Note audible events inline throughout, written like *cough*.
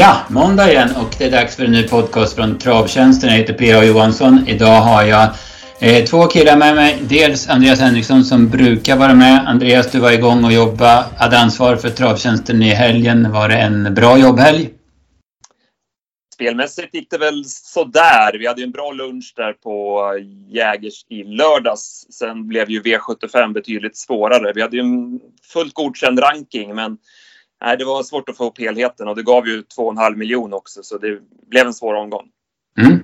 Ja, måndag igen och det är dags för en ny podcast från Travtjänsten. Jag heter P.A. Johansson. Idag har jag eh, två killar med mig. Dels Andreas Henriksson som brukar vara med. Andreas, du var igång och jobbade. Hade ansvar för Travtjänsten i helgen. Var det en bra jobbhelg? Spelmässigt gick det väl sådär. Vi hade ju en bra lunch där på eh, Jägers i lördags. Sen blev ju V75 betydligt svårare. Vi hade ju en fullt godkänd ranking, men nej, det var svårt att få upp helheten och det gav ju 2,5 miljoner också, så det blev en svår omgång. Mm.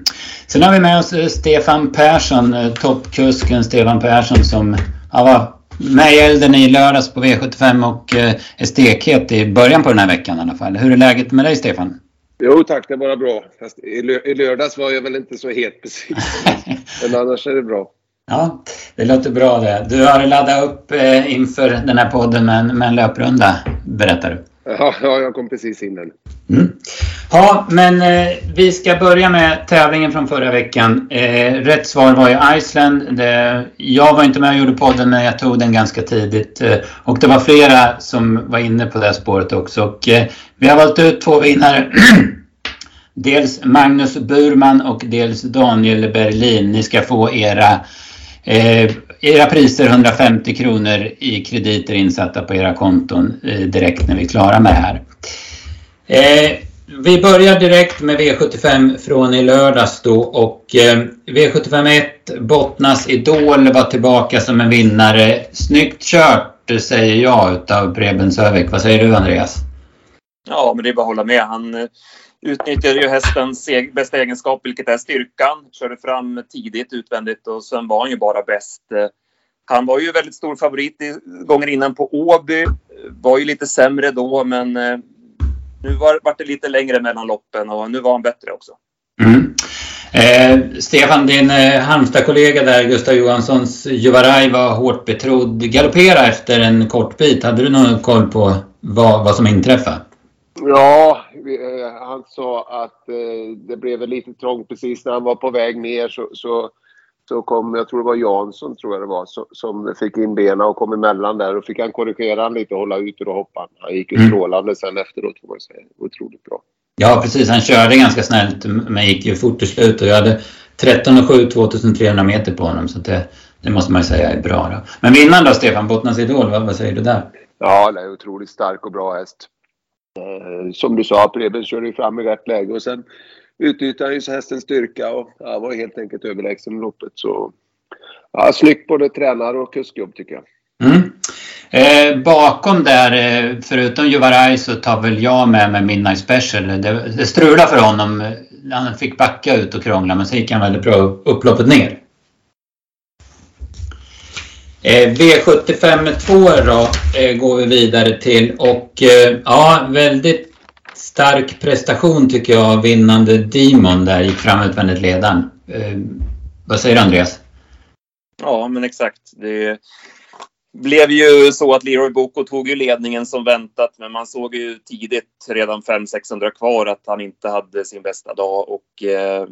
Sen har vi med oss eh, Stefan Persson, eh, toppkusken Stefan Persson som ja, var med i elden i lördags på V75 och eh, är stekhet i början på den här veckan i alla fall. Hur är läget med dig Stefan? Jo tack, det är bara bra. Fast i lördags var jag väl inte så het precis. *laughs* Men annars är det bra. Ja, det låter bra det. Du har laddat upp inför den här podden med en, med en löprunda, berättar du. Ja, jag kom precis in den. Mm. Ja, men eh, vi ska börja med tävlingen från förra veckan. Eh, rätt svar var ju Iceland. Det, jag var inte med och gjorde podden, men jag tog den ganska tidigt. Eh, och det var flera som var inne på det spåret också. Och, eh, vi har valt ut två vinnare. *clears throat* dels Magnus Burman och dels Daniel Berlin. Ni ska få era eh, era priser 150 kronor i krediter insatta på era konton eh, direkt när vi är klara med det här. Eh, vi börjar direkt med V75 från i lördags då och eh, V75 1 Bottnas Idol var tillbaka som en vinnare. Snyggt kört eh, säger jag utav Preben Sövik. Vad säger du Andreas? Ja, men det är bara att hålla med. Han eh, utnyttjade ju hästens bästa egenskap, vilket är styrkan. Körde fram tidigt utvändigt och sen var han ju bara bäst. Han var ju väldigt stor favorit i, gånger innan på Åby. Var ju lite sämre då, men eh, nu var, var det lite längre mellan loppen och nu var han bättre också. Mm. Eh, Stefan, din eh, Halmstad-kollega där, Gustav Johanssons Juvaraj var hårt betrodd. Galoppera efter en kort bit. Hade du någon koll på vad, vad som inträffade? Ja, eh, han sa att eh, det blev lite trångt precis när han var på väg ner så, så, så kom, jag tror det var Jansson tror jag det var, så, som fick in benen och kom emellan där och fick han korrigera han lite och hålla ut och hoppa. Han gick ju mm. strålande sen efteråt får man säga. Otroligt bra. Ja precis, han körde ganska snällt men gick ju fort till slut och jag hade 13,7 2300 meter på honom så det, det måste man ju säga är bra. Då. Men vinnaren då Stefan, Bottnas Idol, vad, vad säger du där? Ja, det är otroligt stark och bra häst. Eh, som du sa, Preben körde ju fram i rätt läge och sen utnyttjade han ju hästens styrka och ja, var helt enkelt överlägsen i loppet. Så ja, snyggt både tränare och kuskjobb tycker jag. Mm. Eh, bakom där, eh, förutom Juvaraj, så tar väl jag med mig Midnight Special. Det, det strulade för honom. Han fick backa ut och krångla, men så gick han väldigt bra upploppet ner. Eh, V75 2 då eh, går vi vidare till och eh, ja, väldigt stark prestation tycker jag vinnande Demon där gick fram utvändigt ledaren. vad säger du Andreas? Ja, men exakt. Det blev ju så att Leroy Boko tog ju ledningen som väntat, men man såg ju tidigt, redan 500-600 kvar, att han inte hade sin bästa dag och eh,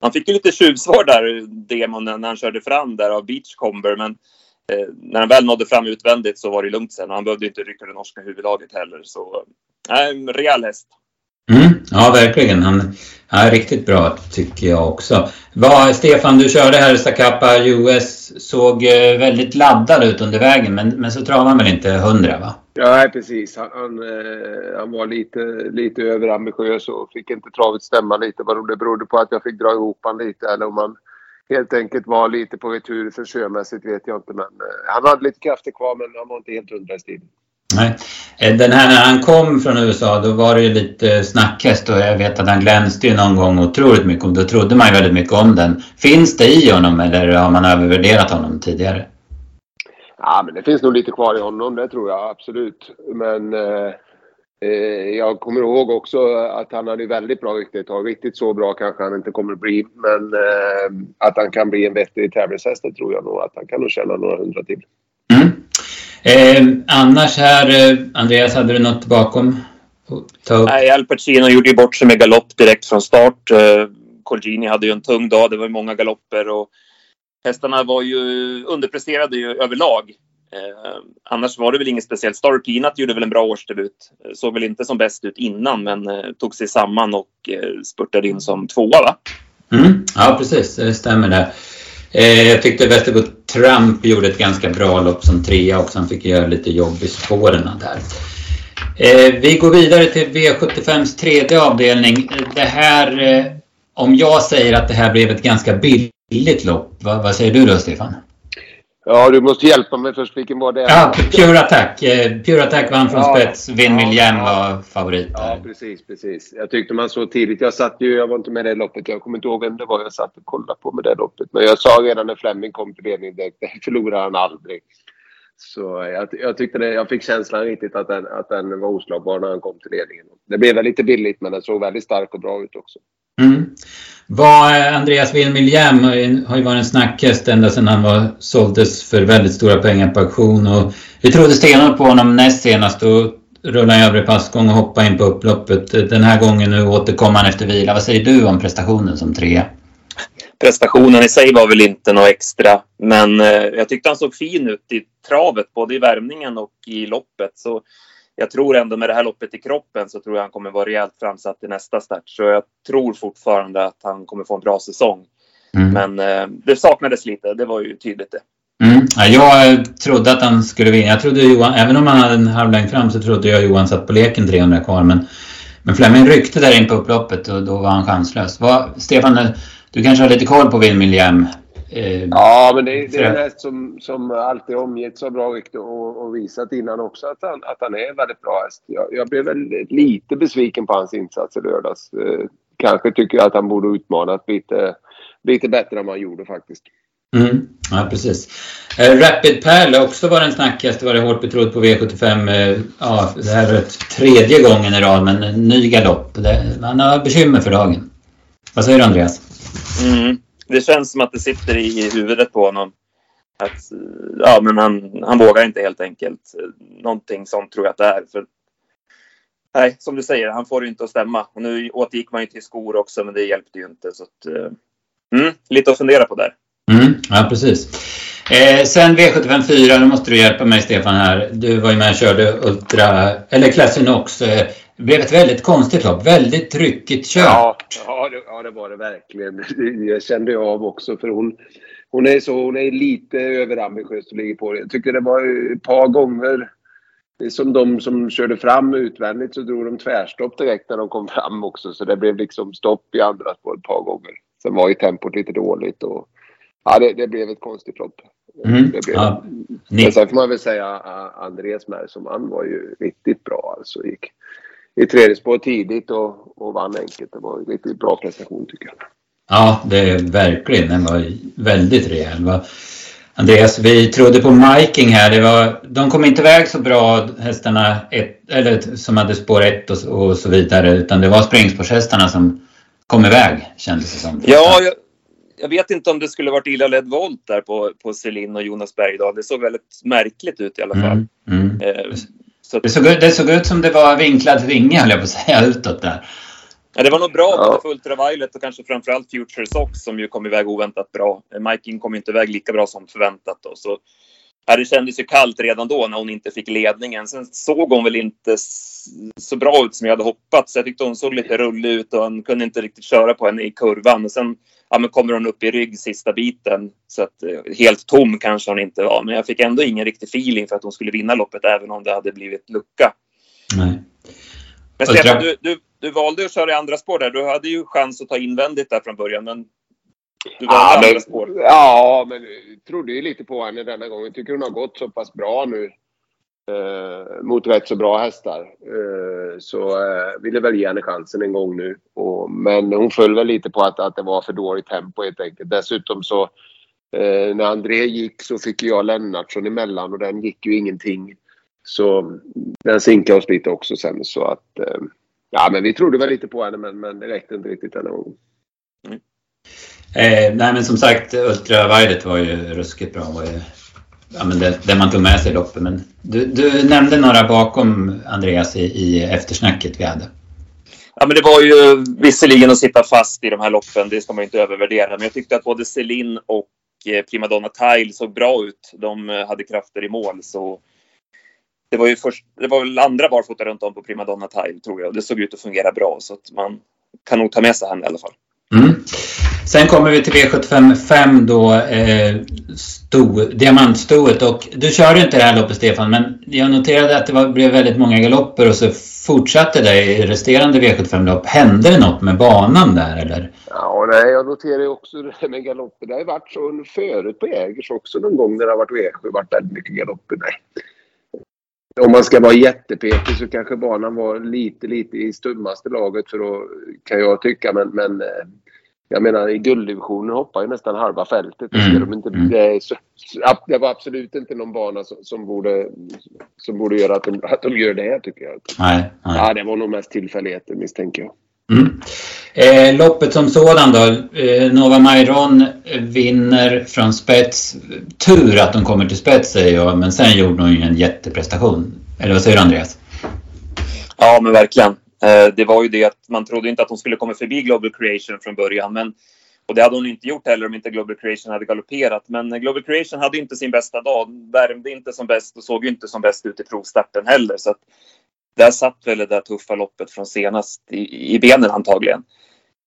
han fick ju lite tjuvsvar där, Demon, när han körde fram där av Beachcomber, men eh, när han väl nådde fram utvändigt så var det lugnt sen och han behövde inte rycka det norska huvudlaget heller. Så äh, en rejäl häst. Mm, ja, verkligen. Han är riktigt bra tycker jag också. Vad, Stefan, du körde här Zacapa US, såg eh, väldigt laddad ut under vägen men, men så travade han väl inte hundra va? Ja, precis. Han, han, eh, han, var lite, lite överambitiös och fick inte travet stämma lite. Vad det berodde på att jag fick dra ihop han lite eller om han helt enkelt var lite på retur för sjömässigt vet jag inte. Men eh, han hade lite krafter kvar men han var inte helt hundra i stilen. Nej. Eh, den här när han kom från USA då var det ju lite snackhäst och jag vet att han glänste ju någon gång otroligt mycket och då trodde man ju väldigt mycket om den. Finns det i honom eller har man övervärderat honom tidigare? Ja, men det finns nog lite kvar i honom, det tror jag absolut. Men eh, Eh, jag kommer ihåg också att han hade väldigt bra rykte ett tag. Riktigt så bra kanske han inte kommer att bli. Men eh, att han kan bli en vettig tävlingshäst, det tror jag nog. Att han kan nog tjäna några hundra till. Mm. Eh, annars här, eh, Andreas, hade du något bakom? Nej, Al Pacino gjorde ju bort sig med galopp direkt från start. Eh, Colgini hade ju en tung dag. Det var många galopper och hästarna var ju underpresterade ju överlag. Eh, annars var det väl inget speciellt. Star Peanut gjorde väl en bra årsdebut. Eh, såg väl inte som bäst ut innan men eh, tog sig samman och eh, spurtade in som tvåa va? Mm, ja precis, det stämmer det. Eh, jag tyckte Västerbo Trump gjorde ett ganska bra lopp som trea också. Han fick göra lite jobb i spåren där. Eh, vi går vidare till V75s tredje avdelning. Det här, eh, om jag säger att det här blev ett ganska billigt lopp, vad, vad säger du då Stefan? Ja, du måste hjälpa mig först. Vilken var det? Ja, Pure Attack. Eh, Pure Attack vann från ja, spets. Miljem ja, var favorit. Ja, precis, precis. Jag tyckte man så tidigt. Jag satt ju, jag var inte med i det loppet. Jag kommer inte ihåg vem det var jag satt och kollade på med det loppet. Men jag sa redan när Fleming kom till ledning, det, det förlorar han aldrig. Så jag, jag, tyckte det, jag fick känslan riktigt att den, att den var oslagbar när han kom till ledningen. Det blev väl lite billigt, men den såg väldigt stark och bra ut också. Mm. Var eh, Andreas Wilmiljam har ju varit en snackhäst ända sedan han var, såldes för väldigt stora pengar på auktion. Och vi trodde stenhårt på honom näst senast. Då rullade han över passgång och hoppade in på upploppet. Den här gången nu återkom han efter vila. Vad säger du om prestationen som trea? Prestationen i sig var väl inte något extra, men eh, jag tyckte han såg fin ut i travet, både i värmningen och i loppet. Så jag tror ändå med det här loppet i kroppen så tror jag han kommer vara rejält framsatt i nästa start. Så jag tror fortfarande att han kommer få en bra säsong. Mm. Men eh, det saknades lite, det var ju tydligt det. Mm. Ja, jag trodde att han skulle vinna. Jag trodde Johan, även om han hade en halv längd fram så trodde jag Johan satt på leken 300 kvar. Men, men Fleming ryckte där in på upploppet och då var han chanslös. Vad, Stefan, du kanske har lite koll på Wilhelm Eh, ja, men det, det är en häst som, som alltid omgetts av bra rykte och, och, visat innan också att han, att han är en väldigt bra häst. Jag, jag blev väl lite besviken på hans insats i lördags. Eh, kanske tycker jag att han borde utmanat lite, lite bättre än vad han gjorde faktiskt. Mm, ja, precis. Eh, Rapid Perle också var en snackhäst, var det hårt betrodd på V75. Eh, ja, det här är tredje gången i rad, men en ny galopp. Han har bekymmer för dagen. Vad säger du Andreas? Mm det känns som att det sitter i huvudet på honom. Att, ja, men han, han vågar inte helt enkelt. Eh, någonting sånt tror jag att det är. För, nej, som du säger, han får det inte att stämma. Och nu återgick man ju till skor också, men det hjälpte ju inte. Så att, eh, mm, lite att fundera på där. Mm, ja, precis. Eh, sen V75 4, nu måste du hjälpa mig Stefan här. Du var ju med och körde Ultra, eller Classinox. Eh, det blev ett väldigt konstigt lopp. Väldigt tryckigt kört. Ja, ja, det, ja, det var det verkligen. *laughs* Det kände jag av också. För hon, hon, är så, hon är lite överambitiös och ligger på. Jag tycker det var ett par gånger som de som körde fram utvändigt så drog de tvärstopp direkt när de kom fram också. Så det blev liksom stopp i andra spår ett par gånger. Sen var ju tempot lite dåligt och ja, det, det blev ett konstigt lopp. Mm. Det blev, ja. Men sen får man väl säga Andres med som han var ju riktigt bra alltså. Gick, i tredje spår tidigt och, och vann enkelt. Det var en riktigt bra prestation tycker jag. Ja, det är verkligen. Den var väldigt rejäl. Va? Andreas, vi trodde på Miking här. Det var, de kom inte iväg så bra hästarna ett, eller, som hade spår 1 och, och, så vidare. Utan det var springspårshästarna som kom iväg kändes det som. Ja, jag, jag, vet inte om det skulle varit illa ledd volt där på, på Celine och Jonas Bergdahl. Det såg väldigt märkligt ut i alla fall. Mm, mm. Eh, så det, såg, det såg ut som det var vinklad vinge, höll jag på att säga, utåt där. Ja, det var nog bra både för Ultraviolet och kanske framförallt Future Sox som ju kom iväg oväntat bra. Miking kom inte iväg lika bra som förväntat. Då, så, ja, det kändes ju kallt redan då när hon inte fick ledningen. Sen såg hon väl inte så bra ut som jag hade hoppats. Jag tyckte hon såg lite rullig ut och han kunde inte riktigt köra på henne i kurvan. sen ja, men kommer hon upp i rygg sista biten. Så att, eh, helt tom kanske hon inte var. Men jag fick ändå ingen riktig feeling för att hon skulle vinna loppet även om det hade blivit lucka. Nej. Men Stefan, du, du, du valde att köra i andra spår där. Du hade ju chans att ta invändigt där från början. Men du valde ja, andra spår. Ja, men trodde ju lite på henne denna gången. Jag tycker hon har gått så pass bra nu eh, mot rätt så bra hästar. Eh, så eh, ville väl ge henne chansen en gång nu. Och, men hon föll väl lite på att, att det var för dåligt tempo helt enkelt. Dessutom så eh, när André gick så fick jag Lennartsson emellan och den gick ju ingenting. Så den sinkade oss lite också sen så att eh, ja men vi trodde väl lite på henne men, men det räckte inte riktigt denna gången. Mm. Eh, nej men som sagt Ultra Violet var ju ruskigt bra. Var ju ja, men det, det man tog med sig i loppet. Men du, du nämnde några bakom Andreas i, i eftersnacket vi hade. Ja, men det var ju visserligen att sitta fast i de här loppen, det ska man inte övervärdera. Men jag tyckte att både Celine och eh, Primadonna Tile såg bra ut. De eh, hade krafter i mål. Så det var ju först, det var väl andra barfota runt om på Primadonna Tile tror jag. Det såg ut att fungera bra så att man kan nog ta med sig henne i alla fall. Mm. Sen kommer vi till V75 5 då, eh, sto, diamantstoet och du körde inte det här loppet Stefan men jag noterade att det var, blev väldigt många galopper och så fortsatte det i resterande V75-lopp. Hände det något med banan där eller? Ja, nej, jag noterar också det med galopper. Det har ju varit så förut på Jägers också någon gång när det har varit V7 varit väldigt mycket galopper. Nej. Om man ska vara jättepetig så kanske banan var lite, lite i stummaste laget för då kan jag tycka. Men, men eh, jag menar i gulddivisionen hoppar ju nästan halva fältet. Mm. De inte, mm. det, så, det, var absolut inte någon bana som, som, borde, som borde göra att de, att de gör det här tycker jag. Nej, nej. Ja, det var nog mest tillfälligheter misstänker jag. Mm. Eh, loppet som sådan då. Eh, Nova Mairon vinner från spets. Tur att de kommer till spets säger jag, men sen gjorde hon ju en jätteprestation. Eller vad säger du Andreas? Ja, men verkligen. Eh, det var ju det att man trodde inte att hon skulle komma förbi Global Creation från början. Men, och det hade hon inte gjort heller om inte Global Creation hade galopperat. Men Global Creation hade inte sin bästa dag. Värmde inte som bäst och såg inte som bäst ut i provstarten heller. Så att där satt väl det där tuffa loppet från senast i, i benen antagligen.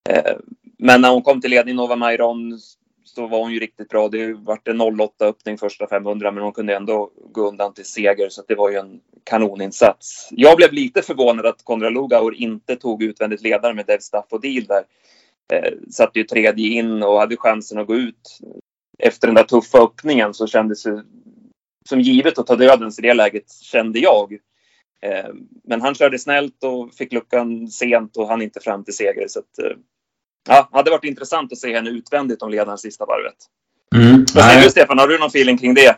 Eh, men när hon kom till ledning Nova Mairon så var hon ju riktigt bra. Det vart en 08 öppning första 500 men hon kunde ändå gå undan till seger så det var ju en kanoninsats. Jag blev lite förvånad att Konrad Lugauer inte tog utvändigt ledare med Dev Staffodil där. Eh, satt ju tredje in och hade chansen att gå ut. Efter den där tuffa öppningen så kändes det som givet att ta dödens i det läget kände jag. Eh, men han körde snällt och fick luckan sent och han inte fram till seger. Så att, eh, ja, hade varit intressant att se henne utvändigt om ledaren sista varvet. Mm. Vad säger du Stefan, har du någon feeling kring det?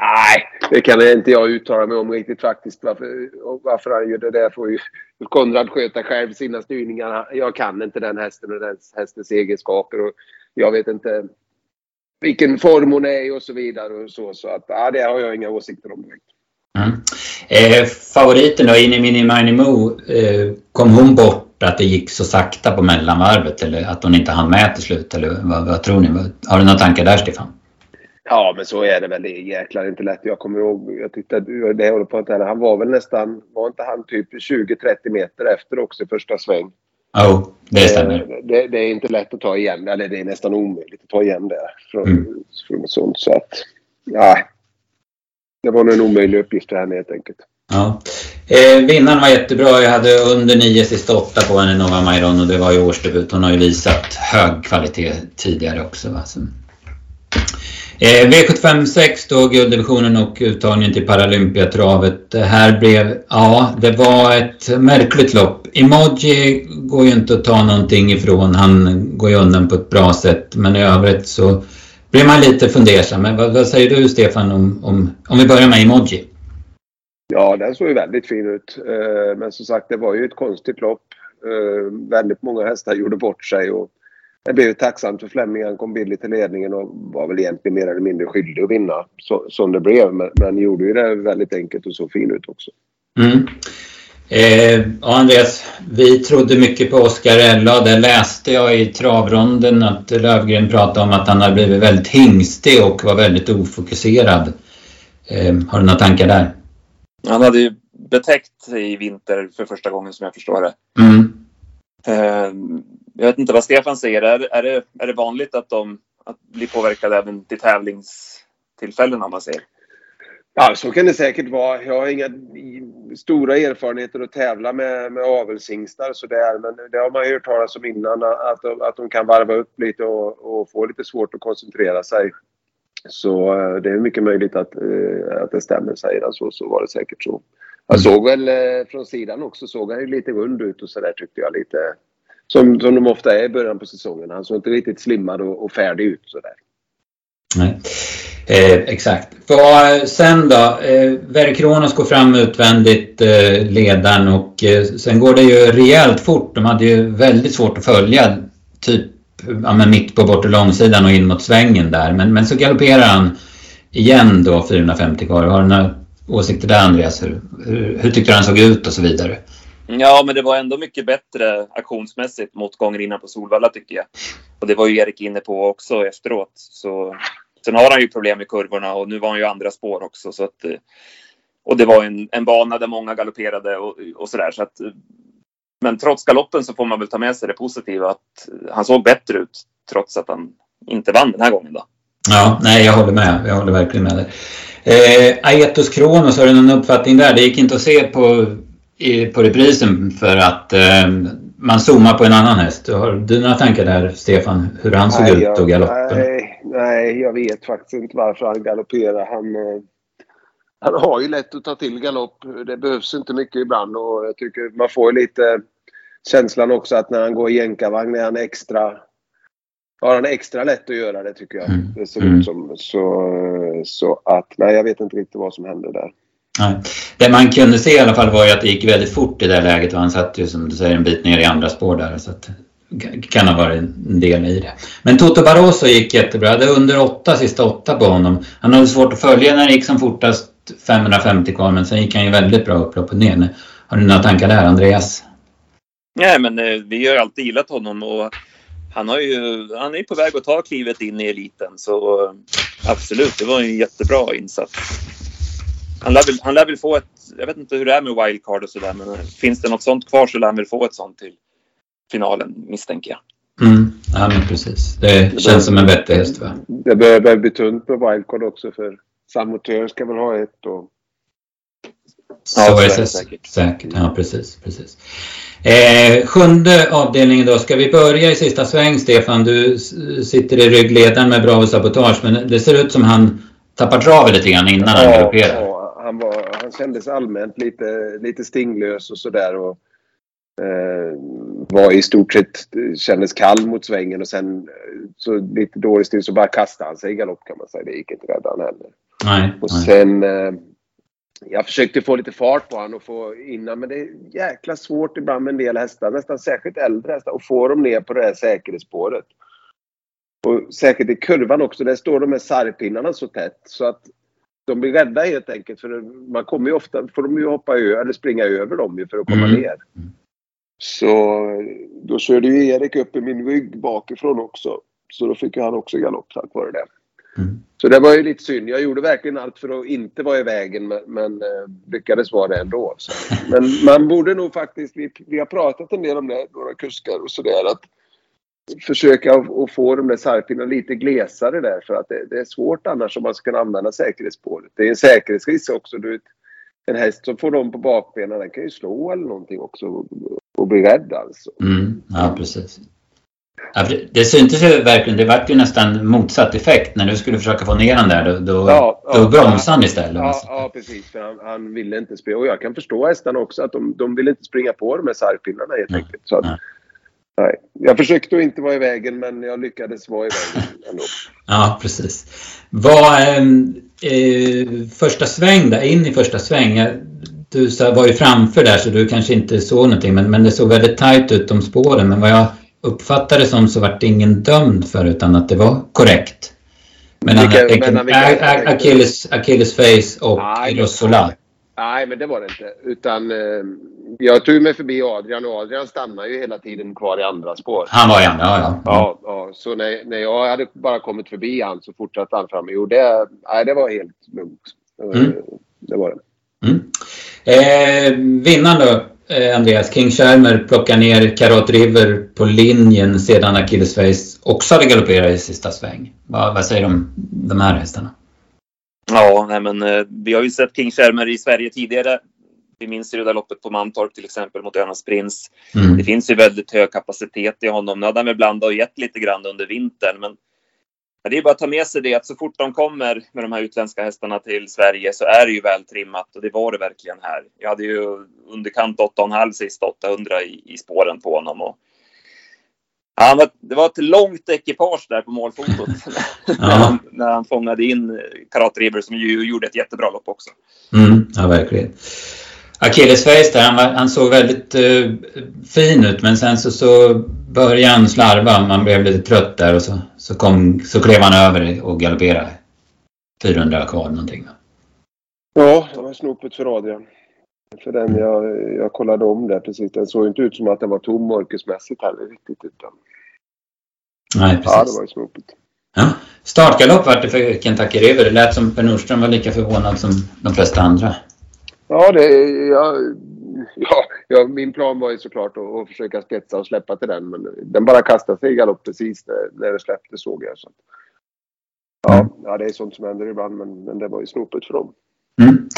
Nej, det kan inte jag uttala mig om riktigt faktiskt. Varför, varför han gör det där får ju Konrad sköta själv sina styrningar. Jag kan inte den hästen och den hästens egenskaper. Och jag vet inte vilken form hon är i och så vidare. Och så, så att, ja, det har jag inga åsikter om direkt. Mm. Eh, favoriten då, Inni Mini Mini Mo, eh, kom hon bort att det gick så sakta på mellanvarvet eller att hon inte hann med till slut? Eller vad, vad tror ni? Har du några tankar där Stefan? Ja, men så är det väl. Det är jäklar inte lätt. Jag kommer ihåg, jag att det håller på att han var väl nästan, var inte han typ 20-30 meter efter också i första sväng? Jo, oh, det stämmer. Det, det, det, är inte lätt att ta igen, eller det är nästan omöjligt att ta igen det från, mm. från sånt. Så att, ja, det var nog en omöjlig uppgift för henne helt enkelt. Ja. Eh, vinnaren var jättebra. Jag hade under nio sista åtta på henne, Nova Mairon, och det var ju årsdebut. Hon har ju visat hög kvalitet tidigare också. Va? Så. Eh, V75 6 då, gulddivisionen och uttagningen till Paralympiatravet. Det här blev, ja, det var ett märkligt lopp. Emoji går ju inte att ta någonting ifrån. Han går ju undan på ett bra sätt. Men i övrigt så blir man lite fundersam. Men vad, vad säger du Stefan om, om, om vi börjar med Emoji? Ja, den såg ju väldigt fin ut. Eh, men som sagt, det var ju ett konstigt lopp. Eh, väldigt många hästar gjorde bort sig och det blev tacksamt för Flemming. Han kom billigt till ledningen och var väl egentligen mer eller mindre skyldig att vinna så, som det blev. Men, men gjorde ju det väldigt enkelt och så fin ut också. Mm. Eh, Andreas, vi trodde mycket på Oskar Ella. Där läste jag i travronden att Lövgren pratade om att han hade blivit väldigt hingstig och var väldigt ofokuserad. Eh, har du några tankar där? Han hade ju betäckt i vinter för första gången som jag förstår det. Mm. Eh, jag vet inte vad Stefan säger. Är, är, det, är det vanligt att de att blir påverkade även till tävlingstillfällen om man säger? Ja, så kan det säkert vara. Jag har inga stora erfarenheter att tävla med, med avelshingstar sådär. men det har man ju hört talas om innan att, de, att de kan varva upp lite och, och få lite svårt att koncentrera sig. Så eh, det är mycket möjligt att, eh, att det stämmer, säger han så, så var det säkert så. Jag såg väl eh, från sidan också, såg han ju lite rund ut och sådär tyckte jag lite. Som, som de ofta är i början på säsongen. Han såg inte riktigt slimmad och, och färdig ut sådär. Nej. Eh, exakt. För, sen då, eh, Verkronos går fram utvändigt, eh, ledaren och eh, sen går det ju rejält fort. De hade ju väldigt svårt att följa, typ ja, men mitt på bortre långsidan och in mot svängen där. Men, men så galopperar han igen då 450 kvar. Har du några åsikter där Andreas? Hur, hur, hur tyckte du han såg ut och så vidare? Ja, men det var ändå mycket bättre aktionsmässigt mot gånger innan på Solvalla tycker jag. Och det var ju Erik inne på också efteråt. Så, sen har han ju problem med kurvorna och nu var han ju andra spår också. Så att, eh, och det var en, en bana där många galopperade och, och sådär. Så att, eh, men trots galoppen så får man väl ta med sig det positiva att eh, han såg bättre ut trots att han inte vann den här gången då. Ja, nej jag håller med. Jag håller verkligen med dig. Eh, Aetos Kronos, har du någon uppfattning där? Det gick inte att se på, i, på reprisen för att eh, man zoomar på en annan häst. Har du några tankar där, Stefan? Hur han såg nej, ut och galoppen? Nej, nej, jag vet faktiskt inte varför han galopperar. Han, eh, han har ju lätt att ta till galopp. Det behövs inte mycket ibland och jag tycker man får lite känslan också att när han går i jänkarvagn är han extra har han extra lätt att göra det tycker jag. Mm. Det ser mm. ut som. Så, så att, nej jag vet inte riktigt vad som hände där. Nej. Det man kunde se i alla fall var ju att det gick väldigt fort i det läget och han satt ju som du säger en bit ner i andra spår där. Så att det kan ha varit en del i det. Men Toto Barroso gick jättebra. Det under åtta, sista åtta på honom. Han hade svårt att följa när det gick som fortast 550 kvar men sen gick han ju väldigt bra upplopp och ner. Har du några tankar där Andreas? Nej men eh, vi har alltid gillat honom och han, har ju, han är ju på väg att ta klivet in i eliten så eh, absolut, det var en jättebra insats. Han lär, väl, han lär väl få ett, jag vet inte hur det är med wildcard och sådär men finns det något sånt kvar så lär han väl få ett sånt till finalen misstänker jag. Mm, ja men precis. Det, det känns bör, som en vettig häst va? Det börjar bli tunt på wildcard också för Samotör ska väl ha ett och så ja, är det säkert. säkert. Ja, precis. precis. Eh, sjunde avdelningen då. Ska vi börja i sista sväng, Stefan? Du sitter i ryggledaren med Bravo Sabotage, men det ser ut som han tappar travet lite grann innan ja, han galopperar. Han, var, han kändes allmänt lite, lite stinglös och sådär. Och, eh, var i stort sett, kändes kall mot svängen och sen så lite dålig stil så bara kastade han sig i galopp kan man säga. Det gick inte rädda han heller. Nej, och nej. sen eh, jag försökte få lite fart på honom och få innan men det är jäkla svårt ibland med en del hästar, nästan särskilt äldre hästar, att få dem ner på det här säkerhetsspåret. Och säkert i kurvan också, där står de med sargpinnarna så tätt så att de blir rädda helt enkelt för man kommer ju ofta, får de ju hoppa över eller springa över dem för att komma mm. ner. Så då körde ju Erik upp i min rygg bakifrån också. Så då fick ju han också galopp tack vare det. Mm. Så det var ju lite synd. Jag gjorde verkligen allt för att inte vara i vägen men, men eh, lyckades vara det ändå. Så. *laughs* Men man borde nog faktiskt, vi, vi har pratat en del om det, några kuskar och sådär, att försöka att få de där sargpinnarna lite glesare där för att det, det, är svårt annars om man ska kunna använda säkerhetsspåret. Det är en säkerhetsrisk också. Du vet, en häst som får dem på bakbenen den kan ju slå eller någonting också och, och bli rädd alltså. Mm, ja, precis. Ja, det syntes ju verkligen, det vart ju nästan motsatt effekt när du skulle försöka få ner den där. Då, då, ja, då ja, bromsade han istället. Ja, ja, precis. För han, han, ville inte springa. Och jag kan förstå hästarna också att de, de vill inte springa på de här sargpinnarna helt enkelt. Så att, nej. Jag försökte att inte vara i vägen men jag lyckades vara i vägen *laughs* ändå. Ja, precis. Var, ehm, eh, första sväng där, in i första sväng. Du var ju framför där så du kanske inte såg någonting men, men det såg väldigt tajt ut de spåren. Men vad jag uppfattade som så vart det ingen dömd för utan att det var korrekt. Men Achilles, Achilles face och Rossola. Nej, men det var det inte. Utan eh, jag tog mig förbi Adrian och Adrian stannade ju hela tiden kvar i andra spår. Han var i andra, ja, ja. ja, ja. Så när, när jag hade bara kommit förbi han så fortsatte han fram. Jo, det, nej, det var helt lugnt. Mm. Det var det. Mm. Eh, vinnaren då? Eh, Andreas King Schermer plockar ner Karot River på linjen sedan Achilles Face också hade galopperat i sista sväng. Vad, vad säger du om de här hästarna? Ja, nej men eh, vi har ju sett King Schermer i Sverige tidigare. Vi minns ju det där loppet på Mantorp till exempel mot Önas Prins. Mm. Det finns ju väldigt hög kapacitet i honom. Nu hade han väl blandat och gett lite grann under vintern, men det är bara att ta med sig det att så fort de kommer med de här utländska hästarna till Sverige så är det ju väl trimmat och det var det verkligen här. Jag hade ju underkant 8,5 sist 800 i, i spåren på honom. Och, ja, det var ett långt ekipage där på målfotot *laughs* när, han, när han fångade in Karat River som ju gjorde ett jättebra lopp också. Mm, ja, verkligen. Face där, han, han såg väldigt uh, fin ut men sen så, så började han slarva. Man blev lite trött där och så, så, kom, så klev han över och galopperade. 400 kvar någonting. Ja, det var snopet för Adrian. för den jag, jag kollade om där precis. Den såg inte ut som att den var tom mörkersmässigt heller riktigt. Utan... Nej, precis. Ja, det var ju snopet. Ja. Startgalopp vart det för Kentucky River. Det lät som Per Nordström var lika förvånad som de flesta andra. Ja, det, ja, ja, ja, min plan var ju såklart att, att försöka spetsa och släppa till den. Men den bara kastade sig i galopp precis när, när det släppte såg jag. Så. Ja, ja, det är sånt som händer ibland men, men det var ju snopet för dem. Mm.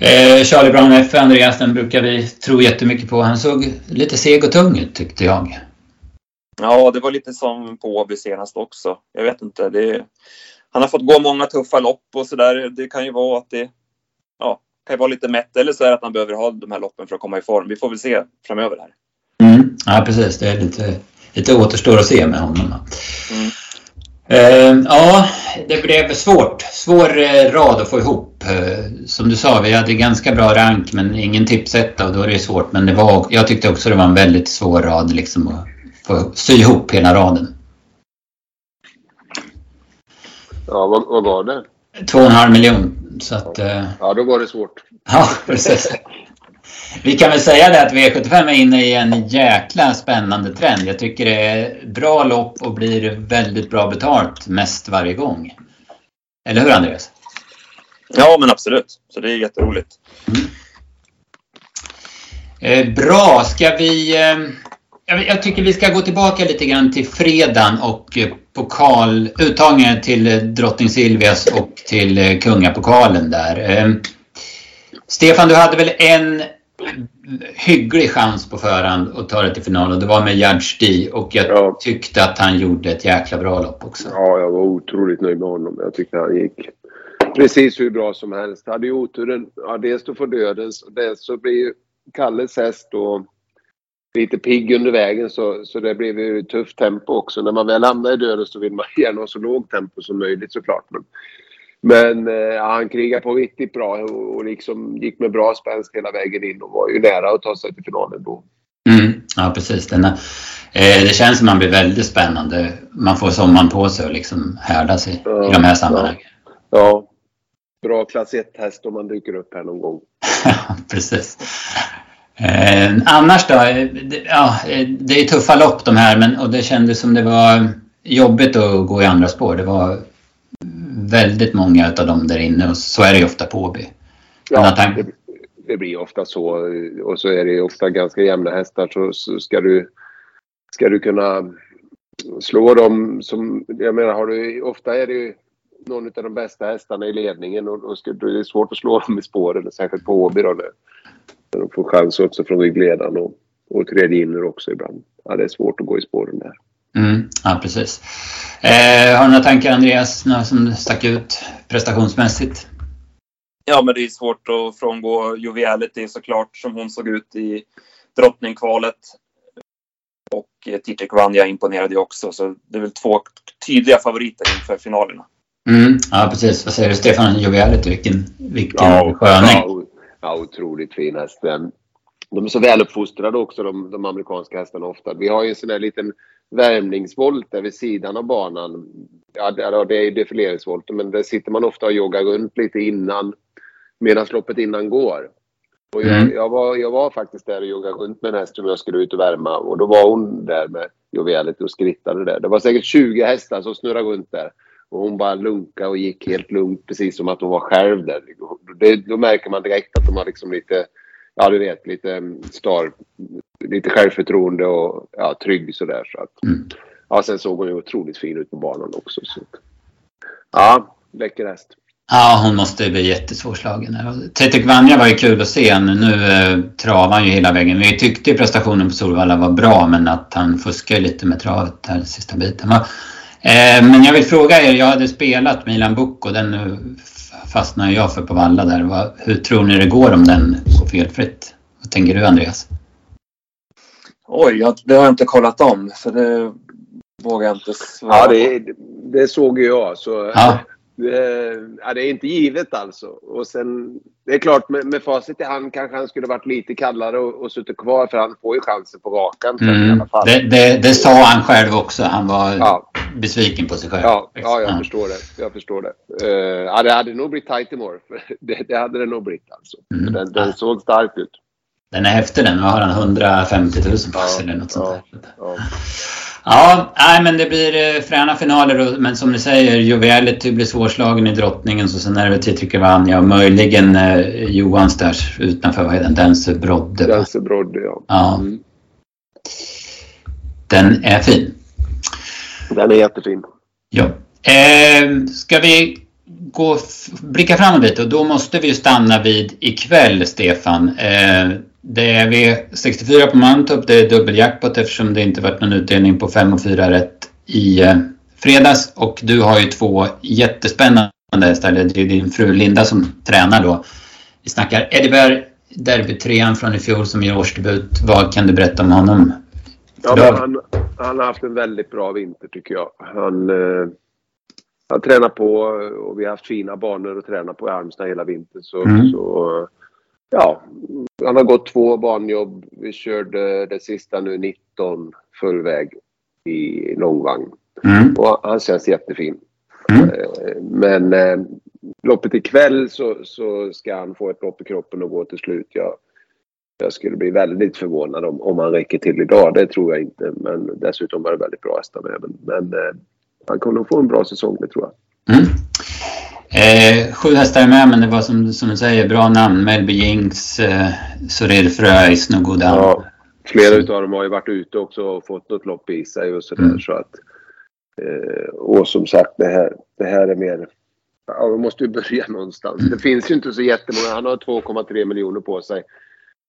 Eh, Charlie Brown F, Andreas, den brukar vi tro jättemycket på. Han såg lite seg och tung ut tyckte jag. Ja, det var lite som på Åby senast också. Jag vet inte. Det, han har fått gå många tuffa lopp och sådär. Det kan ju vara att det kan ju vara lite mätt eller så är det att han behöver ha de här loppen för att komma i form. Vi får väl se framöver här. Mm. Ja, precis. Det är lite, lite återstår att se med honom. Mm. Uh, ja, det blev svårt. Svår uh, rad att få ihop. Uh, som du sa, vi hade ganska bra rank men ingen tipsetta och då är det svårt. Men det var, jag tyckte också det var en väldigt svår rad liksom att få sy ihop hela raden. Ja, vad, vad var det? Två och en halv miljon. Så att, ja, då var det svårt. *laughs* Ja, precis. Vi kan väl säga det att V75 är inne i en jäkla spännande trend. Jag tycker det är bra lopp och blir väldigt bra betalt mest varje gång. Eller hur Andreas? Ja, men absolut. Så det är jätteroligt. Mm. Eh, bra, ska vi... Eh, jag tycker vi ska gå tillbaka lite grann till fredagen och eh, pokal, uttagningen till Drottning Silvias och till eh, kungapokalen där. Eh, Stefan, du hade väl en hygglig chans på förhand att ta det till final och det var med Judge D och jag ja. tyckte att han gjorde ett jäkla bra lopp också. Ja, jag var otroligt nöjd med honom. Jag tyckte han gick precis hur bra som helst. Hade ju oturen, ja, dels att få dödens och dels så blir ju Kalles häst då lite pigg under vägen så, så det blev ju tufft tempo också. När man väl hamnar i döden så vill man *laughs* gärna ha så lågt tempo som möjligt såklart. Men men eh, han krigade på riktigt bra och, och liksom gick med bra spänst hela vägen in och var ju nära att ta sig till finalen då. Mm, ja, precis. Denna, eh, det känns som att man blir väldigt spännande. Man får sommaren på sig och liksom härda sig ja, i de här sammanhangen. Ja. ja. Bra klass 1-häst om man dyker upp här någon gång. *laughs* Ja, precis. Eh, annars då? Eh, ja, eh, det är tuffa lopp de här men, och det kändes som det var jobbigt att gå i andra spår. Det var väldigt många av dem där inne och så är det ju ofta på Åby. Ja, det, det, blir ofta så och så är det ofta ganska jämna hästar så, så ska du ska du kunna slå dem som, jag menar har du, ofta är det ju någon av de bästa hästarna i ledningen och, och ska, det är svårt att slå dem i spåren, särskilt på Åby då. När de får chans också från ryggledaren och, och tredje inner också ibland. Ja, det är svårt att gå i spåren där. Mm, ja, precis. Eh, har du några tankar Andreas, några som stack ut prestationsmässigt? Ja, men det är svårt att frångå Joviality såklart, som hon såg ut i drottningkvalet. Och eh, Titek Vanja imponerade ju också, så det är väl två tydliga favoriter inför finalerna. Mm, ja, precis. Vad säger du Stefan? Joviality, vilken, vilken ja, sköning. Ja, ja, otroligt fin häst. De är så väluppfostrade också, de, de amerikanska hästarna ofta. Vi har ju en sån där liten värmningsvolt där vid sidan av banan. Ja, det är ju defileringsvolten, men där sitter man ofta och joggar runt lite innan, medan loppet innan går. Och jag, mm. jag, var, jag var faktiskt där och joggade runt med en häst som jag skulle ut och värma och då var hon där med Joviality och skrittade där. Det var säkert 20 hästar som snurrade runt där. Och hon bara lunkade och gick helt lugnt precis som att hon var själv där. Det, då märker man direkt att de har liksom lite, ja du vet, lite star, lite självförtroende och ja, trygg sådär. Så att, mm. ja, sen såg hon ju otroligt fin ut på banan också. Så. Ja, läcker häst. Ja, hon måste bli jättesvårslagen. Tetek Vanja var ju kul att se. Nu eh, travar han ju hela vägen. Vi tyckte ju prestationen på Solvalla var bra men att han fuskar lite med travet där sista biten. Va? Eh, men jag vill fråga er, jag hade spelat Milan Bucco, den fastnade jag för på Valla där. Hur tror ni det går om den går felfritt? Vad tänker du Andreas? Oj, det har jag inte kollat om för det vågar jag inte svara Ja, det, det såg ju jag. Så, ja. Ja, det är inte givet alltså. Och sen, det är klart med, med facit i hand kanske han skulle varit lite kallare och, och suttit kvar för han får ju chansen på rakan. Mm. I alla fall. Det, det, det, sa han själv också. Han var ja. besviken på sig själv. Ja, ja jag ja. förstår det. Jag förstår det. Uh, ja, det hade nog blivit tight imorgon. *laughs* Det, det hade det nog blivit alltså. Mm. Den, den såg stark ut. Den är häftig den. Nu har han 150 000 pass ja, eller något sånt där. Ja. Nej, men det blir eh, fräna finaler men som ni säger, Joviality blir svårslagen i drottningen så sen är det väl Titrick Vanja och möjligen eh, Johans där utanför, vad heter den? Dense Brodde. Dense Brodde, ja. ja. Mm. Den är fin. Den är jättefin. Ja. Eh, ska vi gå, blicka framåt lite och då måste vi ju stanna vid ikväll, Stefan. Eh, det är V64 på Mantorp. Det är dubbeljackpot eftersom det inte varit någon utdelning på 5 och 4 rätt i eh, fredags. Och du har ju två jättespännande hästar. Det är din fru Linda som tränar då. Vi snackar Eddieberg, derbytrean från i fjol som gör årsdebut. Vad kan du berätta om honom? Ja, han, han, har haft en väldigt bra vinter tycker jag. Han, eh, han tränar på och vi har haft fina banor att träna på i Halmstad hela vintern. Så, mm. så ja, han har gått två banjobb. Vi körde det sista nu 19 fullväg i långvagn. Mm. Och han känns jättefin. Mm. Eh, men eh, loppet ikväll så, så ska han få ett lopp i kroppen och gå till slut. Jag, jag skulle bli väldigt förvånad om, om han räcker till idag. Det tror jag inte. Men dessutom var det väldigt bra hästar med. Men, men eh, han kommer nog få en bra säsong, det tror jag. Mm. Eh, sju hästar är med men det var som, som du säger bra namn. Melby Jinx, eh, Sorir Fröis, Nogodan. Ja, flera utav dem har ju varit ute också och fått något lopp i sig och sådär. Mm. Så att, eh, och som sagt det här, det här är mer... Ja, vi måste ju börja någonstans. Mm. Det finns ju inte så jättemånga. Han har 2,3 miljoner på sig.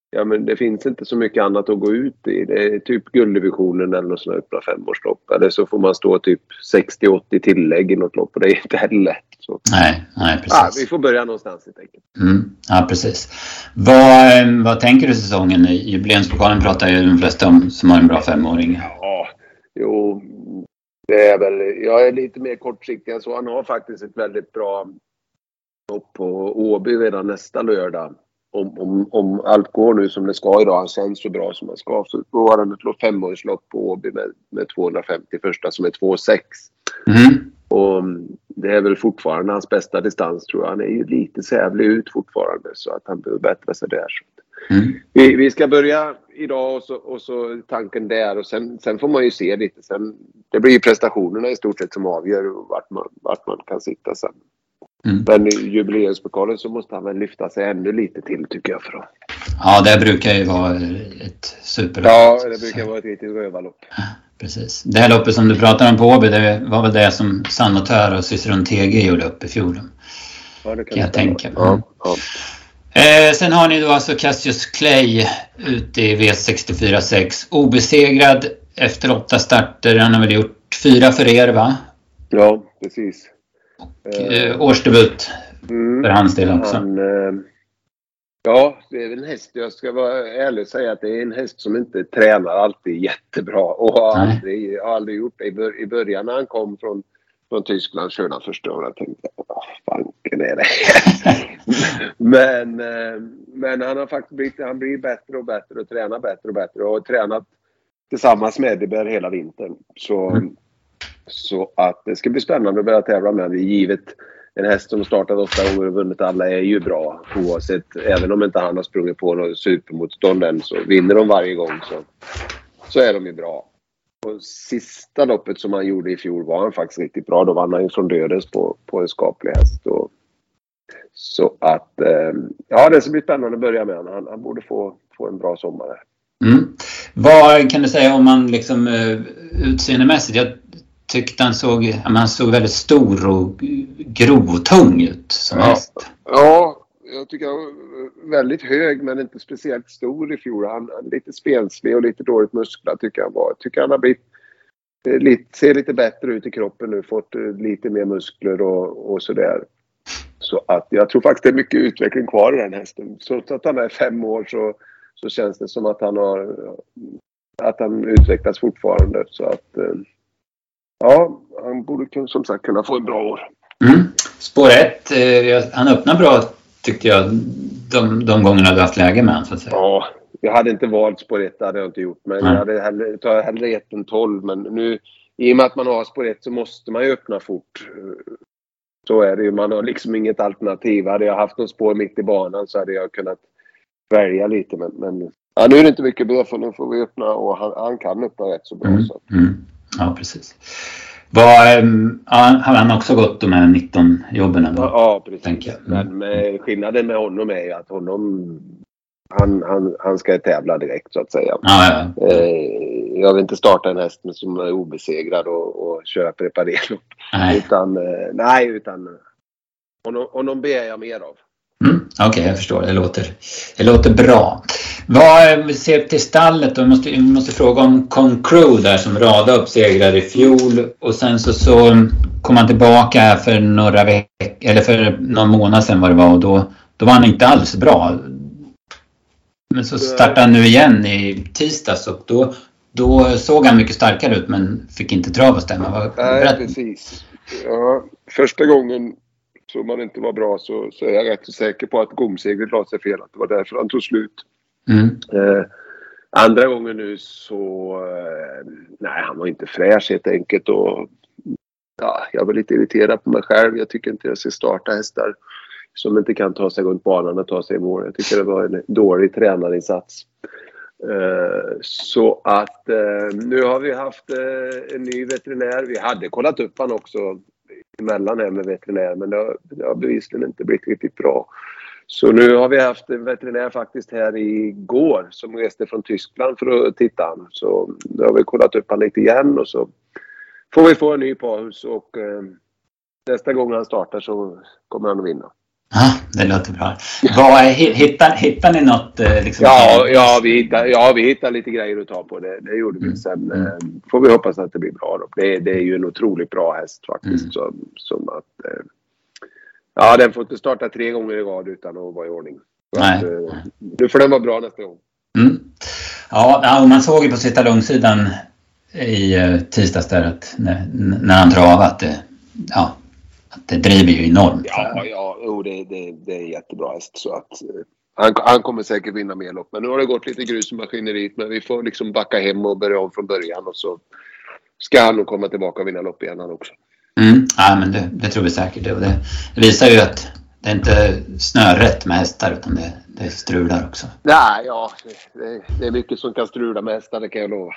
Ja, men det finns inte så mycket annat att gå ut i. Det är typ gulddivisionen eller något sånt öppna femårslopp. Eller så får man stå typ 60-80 tillägg i något lopp och det är inte heller lätt. Så. Nej, nej precis. Ja, vi får börja någonstans helt enkelt. Mm, ja, precis. Vad, eh, vad tänker du säsongen? Jubileumspokalen pratar ju de flesta om som har en bra femåring. Ja, jo, det är väl... Jag är lite mer kortsiktig så. Han har faktiskt ett väldigt bra lopp på Åby redan nästa lördag om, om, om allt går nu som det ska idag, han känns så bra som han ska, så då har han ett femårslopp på Åby med, med 250 första som är 2,6. Mm. Och det är väl fortfarande hans bästa distans tror jag. Han är ju lite sävlig ut fortfarande så att han behöver bättra sig där. Mm. Vi, vi, ska börja idag och så, och så tanken där och sen, sen får man ju se lite. Sen, det blir ju prestationerna i stort sett som avgör vart man, vart man kan sitta sen. Mm. Men i jubileumspokalen så måste han väl lyfta sig ännu lite till tycker jag. För Ja, det brukar ju vara ett superlopp. Ja, det brukar vara ett riktigt rövarlopp. Precis. Det här loppet som du pratar om på Åby, det var väl det som Sanotör och Ciceron TG gjorde upp i fjol. Ja, det kan, kan jag tänka mig. Ja, ja. Eh, sen har ni då alltså Cassius Clay ute i V64 6. Obesegrad efter åtta starter. Han har väl gjort fyra för er va? Ja, precis. Och, eh, årsdebut mm, för hans del också. Han, eh, ja, det är en häst. Jag ska vara ärlig och säga att det är en häst som inte tränar alltid jättebra. Och har aldrig, har aldrig gjort det. I början när han kom från, från Tyskland körde han första året. Jag tänkte, vad fanken är det *laughs* men, eh, men han har faktiskt blivit, han blir bättre och bättre och tränar bättre och bättre. Och har tränat tillsammans med Ediberg hela vintern. Så mm. Så att det ska bli spännande att börja tävla med honom. Givet en häst som startat åtta gånger och vunnit alla är ju bra oavsett. Även om inte han har sprungit på något supermotstånd än så vinner de varje gång så, så är de ju bra. Och sista loppet som han gjorde i fjol var han faktiskt riktigt bra. Då vann han ju från dödens på, på en skaplig häst. Och, så att, eh, ja det ska bli spännande att börja med honom. Han, han borde få, få en bra sommar. Mm. Vad kan du säga om man liksom eh, utseendemässigt? Jag tyckte han såg, han såg väldigt stor och grov och tung ut som ja. häst. Ja, jag tycker han var väldigt hög men inte speciellt stor i fjol. Han, han lite spenslig och lite dåligt musklad tycker jag han var. Tycker han har blivit eh, lite, ser lite bättre ut i kroppen nu, fått eh, lite mer muskler och, och sådär. Så att jag tror faktiskt det är mycket utveckling kvar i den hästen. Trots att han är fem år så, så känns det som att han har att han utvecklas fortfarande. Så att eh, ja, han borde som sagt kunna få en bra år. Mm. spår 1, eh, han öppnar bra tyckte jag de, de gångerna du haft läge med honom. Ja, jag hade inte valt spår 1, det hade jag inte gjort. Men Nej. jag hade hellre, tar hellre 1 än 12. Men nu, i och med att man har spår 1 så måste man ju öppna fort. Så är det ju. Man har liksom inget alternativ. Hade jag haft något spår mitt i banan så hade jag kunnat välja lite. Men, men ja, nu är det inte mycket mer för nu får vi öppna och han, han kan öppna rätt så bra. Mm, så. Mm. Ja, precis. Var, um, ja, har han också gått de här 19 jobben? Då, ja, precis. Mm. Men med, skillnaden med honom är att honom han, han, han ska tävla direkt så att säga. Ja, ja. Eh, jag vill inte starta en häst som är obesegrad och, och köra preparerlopp. Utan, eh, nej, utan honom, honom ber jag mer av. Mm, Okej, okay, jag förstår. Det låter, det låter bra. Vad vi ser till stallet då? Vi måste, vi måste fråga om Concrew där som radade upp segrar i fjol och sen så, så kom han tillbaka för några veckor, eller för någon månad sedan var det var och då, då var han inte alls bra. Men så startade han nu igen i tisdags och då, då såg han mycket starkare ut men fick inte trav att stämma. Nej, precis. Ja, första gången som han inte var bra så, så är jag rätt så säker på att gomseglet la sig fel. Att det var därför han tog slut. Mm. Eh, andra gången nu så... Eh, nej, han var inte fräsch helt enkelt. Och, ja, jag var lite irriterad på mig själv. Jag tycker inte jag ska starta hästar som inte kan ta sig runt banan och ta sig i mål. Jag tycker det var en dålig tränarinsats. Eh, så att eh, nu har vi haft eh, en ny veterinär. Vi hade kollat upp han också emellan här med veterinär men det har, det har bevisligen inte blivit riktigt bra. Så nu har vi haft en veterinär faktiskt här igår som reste från Tyskland för att titta. Så nu har vi kollat upp honom lite igen och så får vi få en ny paus och eh, nästa gång han startar så kommer han att vinna. Ja, det låter bra. Vad, hittar, hittar ni något? Eh, liksom, ja, ja, vi hittar, ja, vi hittar lite grejer att ta på. Det, det gjorde vi. Mm. Sen mm. eh, får vi hoppas att det blir bra. Då. Det, det är ju en otroligt bra häst faktiskt. Mm. Som, som att, eh, ja, den får inte starta tre gånger i rad utan att vara i ordning. Nej. Att, nu får den vara bra nästa gång. Mm. Ja, man såg ju på sitta långsidan i tisdags där att när, när han det, ja, det driver ju enormt. Ja, ja oh, det, det, det är jättebra häst. Så att, eh, han, han kommer säkert vinna mer lopp. Men nu har det gått lite grus i maskineriet. Men vi får liksom backa hem och börja om från början. Och så ska han nog komma tillbaka och vinna lopp igen han också. Mm, ja, men det, det tror vi säkert. Det, det, det visar ju att det är inte snörätt med hästar utan det, det strular också. Nej, ja. Det, det, är mycket som kan strula med hästar, det kan jag lova.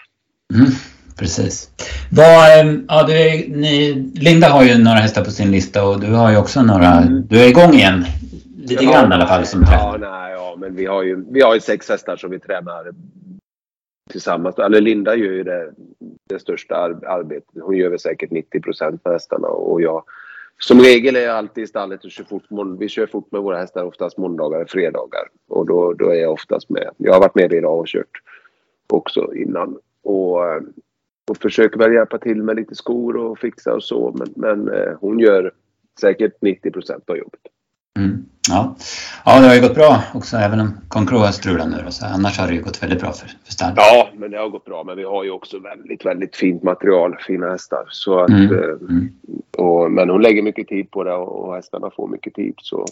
Mm precis. Vad, ehm, ja, du ni, Linda har ju några hästar på sin lista och du har ju också några. Mm. Du är igång igen. Lite ja, grann i alla fall som Ja, nej, ja, men vi har ju, vi har ju sex hästar som vi tränar tillsammans. Eller Linda gör ju det, det största arbetet. Hon gör väl säkert 90 procent på hästarna och jag som regel är jag alltid i stallet och kör fort. Vi kör fort med våra hästar oftast måndagar och fredagar. Och då, då är jag oftast med. Jag har varit med idag och kört också innan. Och och försöker väl hjälpa till med lite skor och fixa och så. Men, men eh, hon gör säkert 90 procent av jobbet. Mm. Ja. ja, det har ju gått bra också även om Concro har strulat nu. Så annars har det ju gått väldigt bra för, för Stan. Ja, men det har gått bra. Men vi har ju också väldigt, väldigt fint material, fina hästar. Så att, mm. Eh, mm. Och, men hon lägger mycket tid på det och hästarna får mycket tid. Så,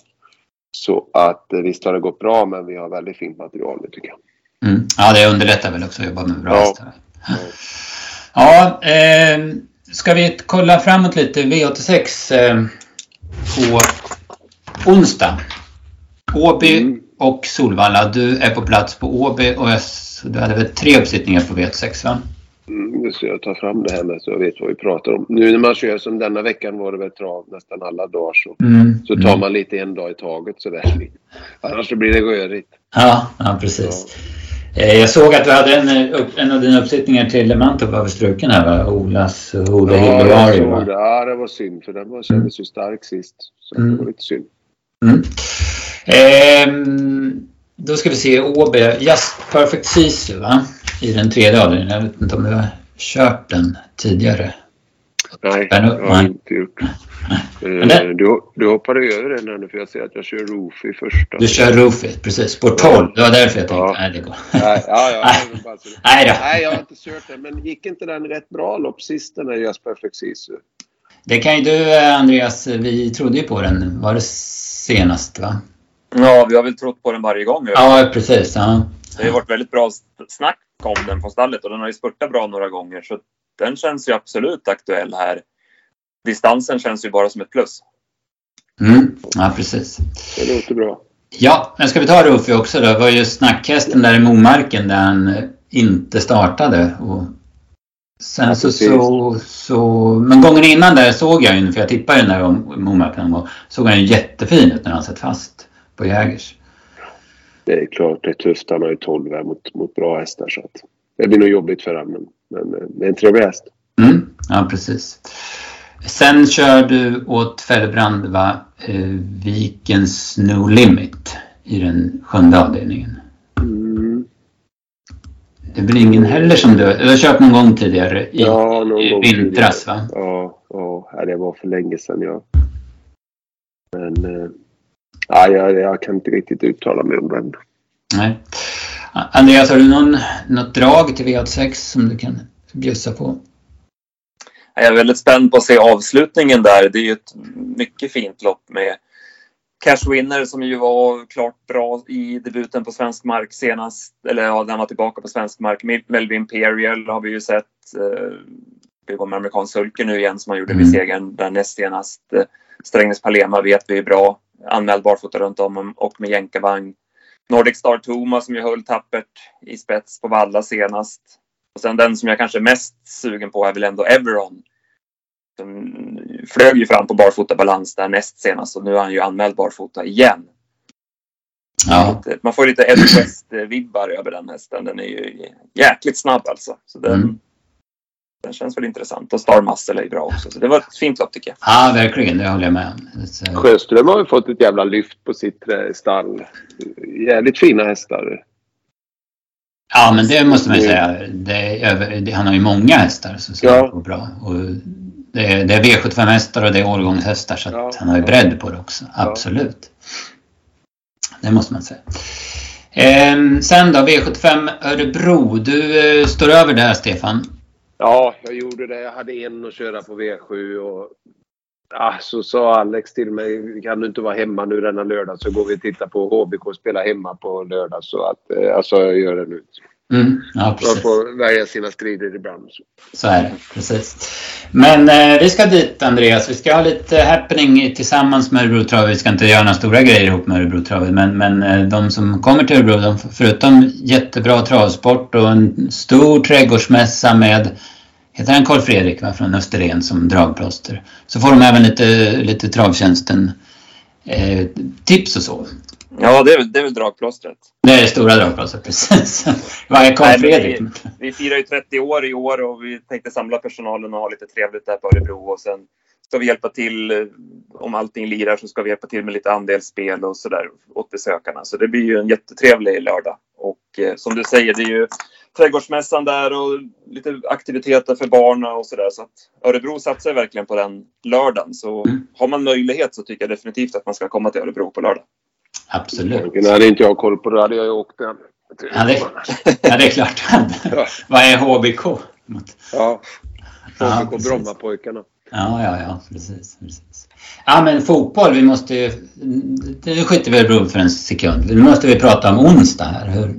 så att eh, visst har det gått bra, men vi har väldigt fint material nu tycker jag. Mm. Ja, det underlättar väl också att jobba med bra ja. hästar. Ja. Ja, eh, ska vi kolla framåt lite? V86 eh, på onsdag. Åby mm. och Solvalla. Du är på plats på Åby och du hade väl tre uppsittningar på V86 va? Mm, nu ska jag ta fram det här med så jag vet vad vi pratar om. Nu när man kör som denna veckan var det väl trav nästan alla dagar så, mm. så tar mm. man lite en dag i taget sådär. Annars så blir det rörigt. Ja, ja precis. Ja. Eh, jag såg att du hade en, eh, en av dina uppsättningar till Mantorp var struken här va? Olas Hode ja, Ja, det var synd för den var, kändes ju stark sist. Så mm. det var lite synd. Mm. Eh, då ska vi se Åby. Just Perfect Sisu va? I den tredje avdelningen. Jag vet inte om du har kört den tidigare? Nej, det har jag inte gjort. Eh, du, du hoppade över den nu för jag ser att jag kör Roofy första. Du kör Roofy, precis. Spår 12. Det var därför jag tänkte, ja. nej det går. Nej, ja, ja, nej, då. nej, jag har inte kört den. Men gick inte den rätt bra lopp sist den där Just Perfect Sisu? Det kan ju du Andreas, vi trodde ju på den, var det senast va? Ja, vi har väl trott på den varje gång. Ja, precis. Ja. Det har varit väldigt bra snack om den på stallet och den har ju spurtat bra några gånger så den känns ju absolut aktuell här. Distansen känns ju bara som ett plus. Mm, ja, precis. Det låter bra. Ja, men ska vi ta Rufi också då? Det var ju snackhästen där i Momarken där han inte startade. Och sen ja, så, så, så, Men gången innan där såg jag ju, för jag tippade ju den där Momarken såg han ju jättefin ut när han satt fast på Jägers. Det är klart det är tufft. Han har ju 12 här mot, mot bra hästar så att det blir nog jobbigt för honom. Men, men det är en trevlig häst. Mm, ja, precis. Sen kör du åt Fällbrand va, eh, Vikens No Limit i den sjunde avdelningen. Mm. Det väl ingen heller som du, du har kört någon gång tidigare i, ja, någon i vintras va? Ja, ja, det var för länge sedan ja. Men eh, ja, jag, jag kan inte riktigt uttala mig om den. Nej. Andreas, har du någon, något drag till V86 som du kan bjussa på? Jag är väldigt spänd på att se avslutningen där. Det är ju ett mycket fint lopp med Cash Winner som ju var klart bra i debuten på svensk mark senast. Eller ja, när han var tillbaka på svensk mark. Melvin Imperial har vi ju sett. Eh, det var med amerikansk sulker nu igen som han gjorde vid mm. segern där näst senast. Eh, Strängnäs Palema vet vi är bra. Anmäld barfota runt om och med jänkarvagn. Nordic Star Thomas som ju höll tappert i spets på Valla senast. Och sen den som jag kanske är mest sugen på är väl ändå Everon. Den flög ju fram på barfotabalans där näst senast och nu är han ju anmäld barfota igen. Ja. Man får lite Ed West-vibbar över den hästen. Den är ju jäkligt snabb alltså. Så den, mm. Den känns väl intressant. Och Star Muscle är bra också. Så det var ett fint lopp tycker jag. Ja, verkligen. Det håller jag med om. Sjöström har ju fått ett jävla lyft på sitt stall. Jävligt fina hästar. Ja, men det måste man ju säga. Det, han har ju många hästar som ska ja. gå bra. Och det, är, det är V75-hästar och det är årgångshästar så ja. han har ju bredd på det också. Absolut. Det måste man säga. Eh, sen då, V75 Örebro. Du eh, står över där, Stefan. Ja, jag gjorde det. Jag hade en att köra på V7 och ah, så sa Alex till mig, kan du inte vara hemma nu denna lördag så går vi och tittar på HBK och spelar hemma på lördag. Så att, eh, alltså jag gör det nu. Mm, ja, Man får välja sina strider ibland. Så är det, precis. Men eh, vi ska dit Andreas. Vi ska ha lite happening tillsammans med Örebro. Vi ska inte göra några stora grejer ihop med Örebro. Men, men eh, de som kommer till Örebro, de, förutom jättebra travsport och en stor trädgårdsmässa med heter han Karl Fredrik va, från Österlen som dragplåster. Så får de även lite, lite travtjänsten eh, tips och så. Ja, det är, väl, det är väl dragplåstret. Det är det stora dragplåstret, precis. *laughs* Vad är Karl Fredrik? Vi, vi firar ju 30 år i år och vi tänkte samla personalen och ha lite trevligt där på Örebro och sen ska vi hjälpa till, eh, om allting lirar så ska vi hjälpa till med lite andelsspel och sådär åt besökarna. Så det blir ju en jättetrevlig lördag. Och eh, som du säger, det är ju trädgårdsmässan där och lite aktiviteter för barn och sådär. Så att Örebro satsar verkligen på den lördagen. Så mm. har man möjlighet så tycker jag definitivt att man ska komma till Örebro på lördag. Absolut. Nu hade inte jag koll på det, hade jag ju åkt den. Ja, det, ja, det är klart. *laughs* ja. Vad är HBK? Ja, HBK ja, Brommapojkarna. Ja, ja, ja, precis, precis. Ja, men fotboll, vi måste ju... Nu skiter vi Örebro för en sekund. Nu måste vi prata om onsdag här. Hur,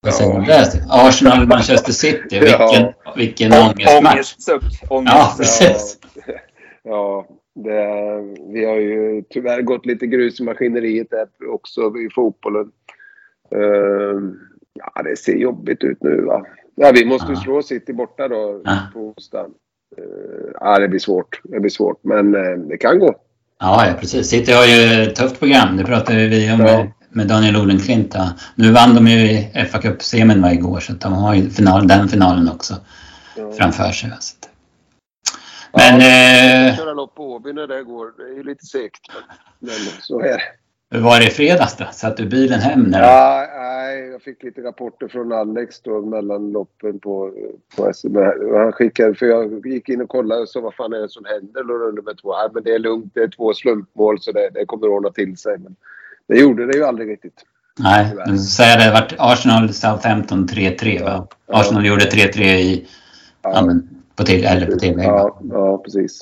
vad säger du? Arsenal, Manchester City. Vilken, ja. vilken ångestmatch. Ångestsuck. Ja, precis. Ja, det, vi har ju tyvärr gått lite grus i maskineriet där också i fotbollen. Uh, ja, det ser jobbigt ut nu va. Ja, vi måste ja. slå City borta då ja. på onsdag. Uh, ja, det blir svårt. Det blir svårt, men uh, det kan gå. Ja, ja, precis. City har ju ett tufft program. Det pratade vi om ja. med Daniel Olenklint. Nu vann de ju fa Cup-semin igår, så de har ju final, den finalen också framför sig. Alltså. Men... Ja, eh, köra lopp på Åby när det går. Det är ju lite segt. Men, så är det. Hur var det i fredags då? Satt du bilen hem? När ja, nej, jag fick lite rapporter från Alex då mellan loppen på, på SM. Han skickade, för jag gick in och kollade och sa vad fan är det som händer? Då nummer två. Nej, men det är lugnt. Det är två slumpmål så det, det kommer att ordna till sig. Men det gjorde det ju aldrig riktigt. Nej, men säga det vart Arsenal Southampton 3-3 va? Arsenal ja. gjorde 3-3 i ja. ja på till, eller på tillägg. Ja, ja, precis.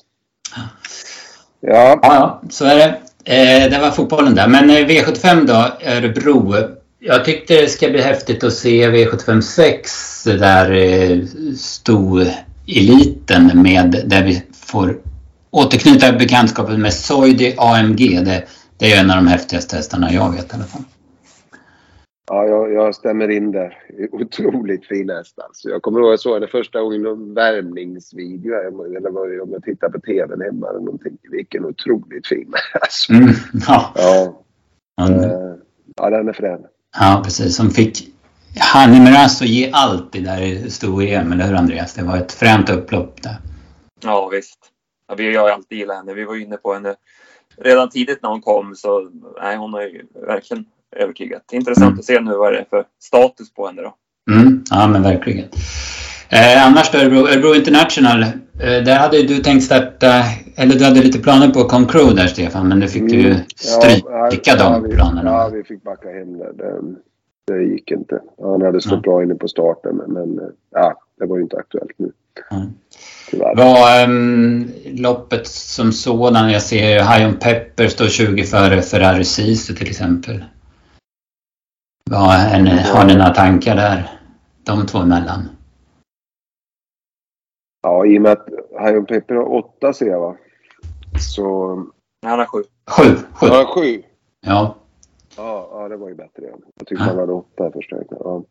Ja. ja, så är det. Eh, det var fotbollen där. Men eh, V75 då, Örebro. Jag tyckte det ska bli häftigt att se V75 6, där eh, eliten med där vi får återknyta bekantskapet med Soidi AMG. Det, det är en av de häftigaste hästarna jag vet i alla fall. Ja, jag, jag stämmer in där. *laughs* Otroligt fin häst alltså. Jag kommer ihåg att jag såg henne första gången i någon värmningsvideo. Eller om jag tittar på TVn hemma eller någonting. Vilken otroligt fin *laughs* häst. Mm, ja. Ja. Mm. ja, den är frän. Ja, precis. Som fick Hanni Merasso ge allt i där stor EM, eller hur Andreas? Det var ett fränt upplopp där. Ja, visst. Ja, vi har ju alltid gillat henne. Vi var inne på henne redan tidigt när hon kom. Så nej, hon har ju verkligen övertygat. Intressant mm. att se nu vad det är för status på henne då. Mm, ja, men verkligen. Eh, annars då, Örebro, Örebro International. Eh, där hade du tänkt starta, eller du hade lite planer på Concro där Stefan, men nu fick du ju mm. stryka ja, de ja, planerna. Ja, vi fick backa hem där. Det, det gick inte. Han hade stått ja. bra inne på starten, men, men ja, det var ju inte aktuellt nu. Mm. Var um, loppet som sådan, jag ser ju Hion Pepper står 20 före Ferrari Sisu till exempel. Vad, en, har ni några tankar där? De två emellan? Ja, i och med att Hion Pepper har åtta ser jag va? Så... Han har sju. Sju? Sju? Ja, sju. Ja. Ja, ja det var ju bättre. Jag tyckte ja. han hade åtta första ja.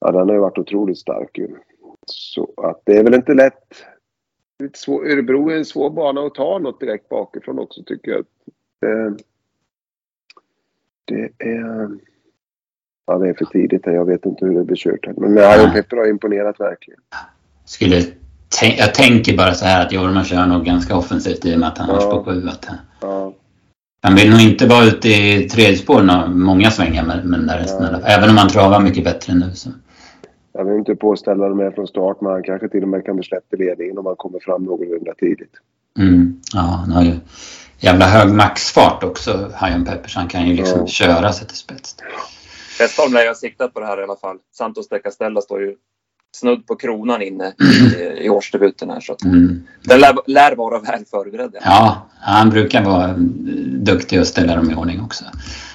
ja, den har ju varit otroligt stark ju. Så att det är väl inte lätt. Lite svår, Örebro är en svår bana att ta något direkt bakifrån också tycker jag. Det, det är... Ja, det är för tidigt. Jag vet inte hur det blir kört. Men ja. Petter har imponerat verkligen. Skulle jag tänker bara så här att Jorma kör nog ganska offensivt i och med att han ja. har spår sju. Ja. Han vill nog inte vara ute i tredje spår många svängar med, med den där resten. Ja. Även om han travar mycket bättre nu. Så. Jag vill inte påställa dem med från start men han kanske till och med kan bli släppt i ledningen om han kommer fram någorlunda tidigt. Mm. Ja, han har ju jävla hög maxfart också, Hajan Peppers. Han kan ju liksom ja. köra sig till spets. Westholm lär ha siktat på det här i alla fall. Santos de Castella står ju snudd på kronan inne i, i årsdebuten här. Så mm. Den lär, lär, vara väl förberedd. Ja, han brukar vara duktig att ställa dem i ordning också.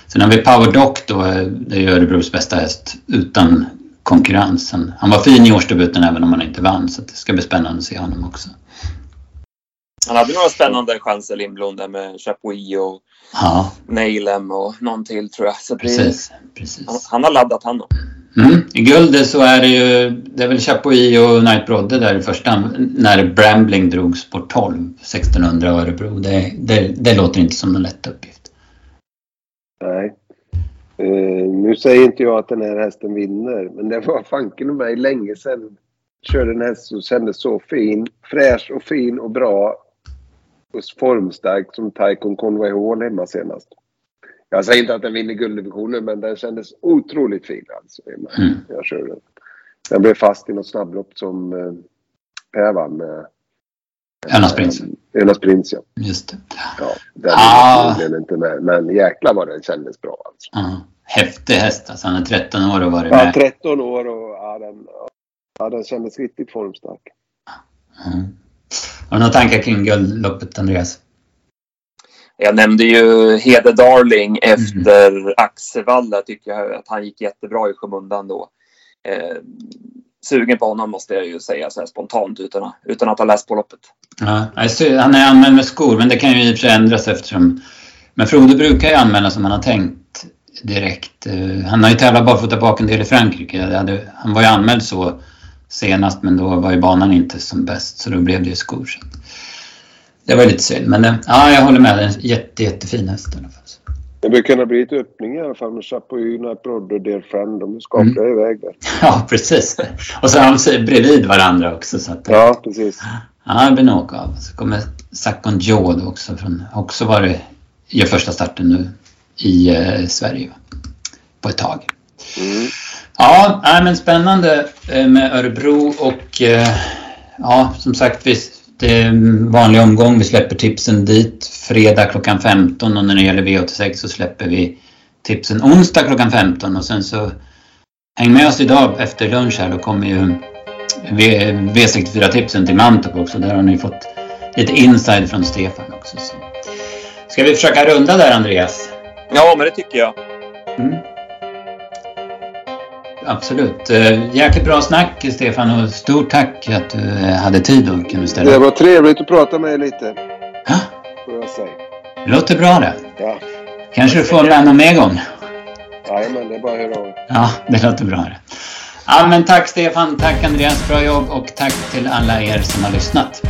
Sen har vi Power Doc då, det är Örebros bästa häst utan konkurrens. Han var fin i årsdebuten även om han inte vann så det ska bli spännande att se honom också. Han hade några spännande chanser Lindblom där med Chapuis och ja. Nailem och någon till tror jag. Så precis, precis. Han, han, har laddat han då. Mm. I guldet så är det ju, det är väl Chapuis och Knight Brodde där i första när Brambling drogs på 12, 1600 Örebro. Det, det, det låter inte som någon lätt uppgift. Nej. Uh, nu säger inte jag att den här hästen vinner, men det var fanken mig länge sedan körde en häst som kändes så fin, fräsch och fin och bra och formstark som Taikon Conway Hall hemma senast. Jag säger inte att den vinner gulddivisionen, men den kändes otroligt fin alltså. Mm. Jag körde den. Den blev fast i något snabblopp som eh, Per vann med Önas prins. Önas prins, ja. Just det. Ja, den ah. inte med. Men jäklar vad den kändes bra alltså. Ah. Häftig häst alltså. Han är 13 år och varit med. Ja, 13 år och ja, den, ja, den kändes riktigt formstark. Mm. Har du några tankar kring guldloppet, Andreas? Jag nämnde ju Hede Darling efter mm. Axevalla. Tycker jag att han gick jättebra i skymundan då. Eh, sugen på honom måste jag ju säga så spontant utan, utan att ha läst på loppet. Ja, han är anmäld med skor men det kan ju i och för sig ändras eftersom... Men Frode brukar ju anmäla som han har tänkt direkt. Eh, han har ju tävlat barfota bak en del i Frankrike. Han var ju anmäld så senast men då var ju banan inte som bäst så då blev det ju skor. Det var lite synd men ja, jag håller med. En jätte, jättefin häst i alla fall. Det bör kunna bli lite öppning i alla fall med Chapuis, Brodde och Dear Friend. De skakar mm. iväg där. *laughs* Ja, precis. Och så har de bredvid varandra också. Så att, ja, precis. Ja, det blir nog av. Så kommer Sakon Jod också. Från, också varit, gör första starten nu i eh, Sverige på ett tag. Mm. Ja, nej, men spännande eh, med Örebro och eh, ja, som sagt, vi, det är en vanlig omgång. Vi släpper tipsen dit fredag klockan 15 och när det gäller V86 så släpper vi tipsen onsdag klockan 15 och sen så häng med oss idag efter lunch här. Då kommer ju V64-tipsen till Mantorp också. Där har ni fått lite inside från Stefan också. Så. Ska vi försöka runda där Andreas? Ja, men det tycker jag. Mm. Absolut. Eh, jäkligt bra snack Stefan och stort tack att du eh, hade tid och kunde ställa Det var trevligt att prata med dig lite. Ja. Det låter bra det. Ja. Kanske du får med någon mer gång. Jajamän, det är bara att höra av Ja, det låter bra det. Ja, men tack Stefan, tack Andreas, bra jobb och tack till alla er som har lyssnat.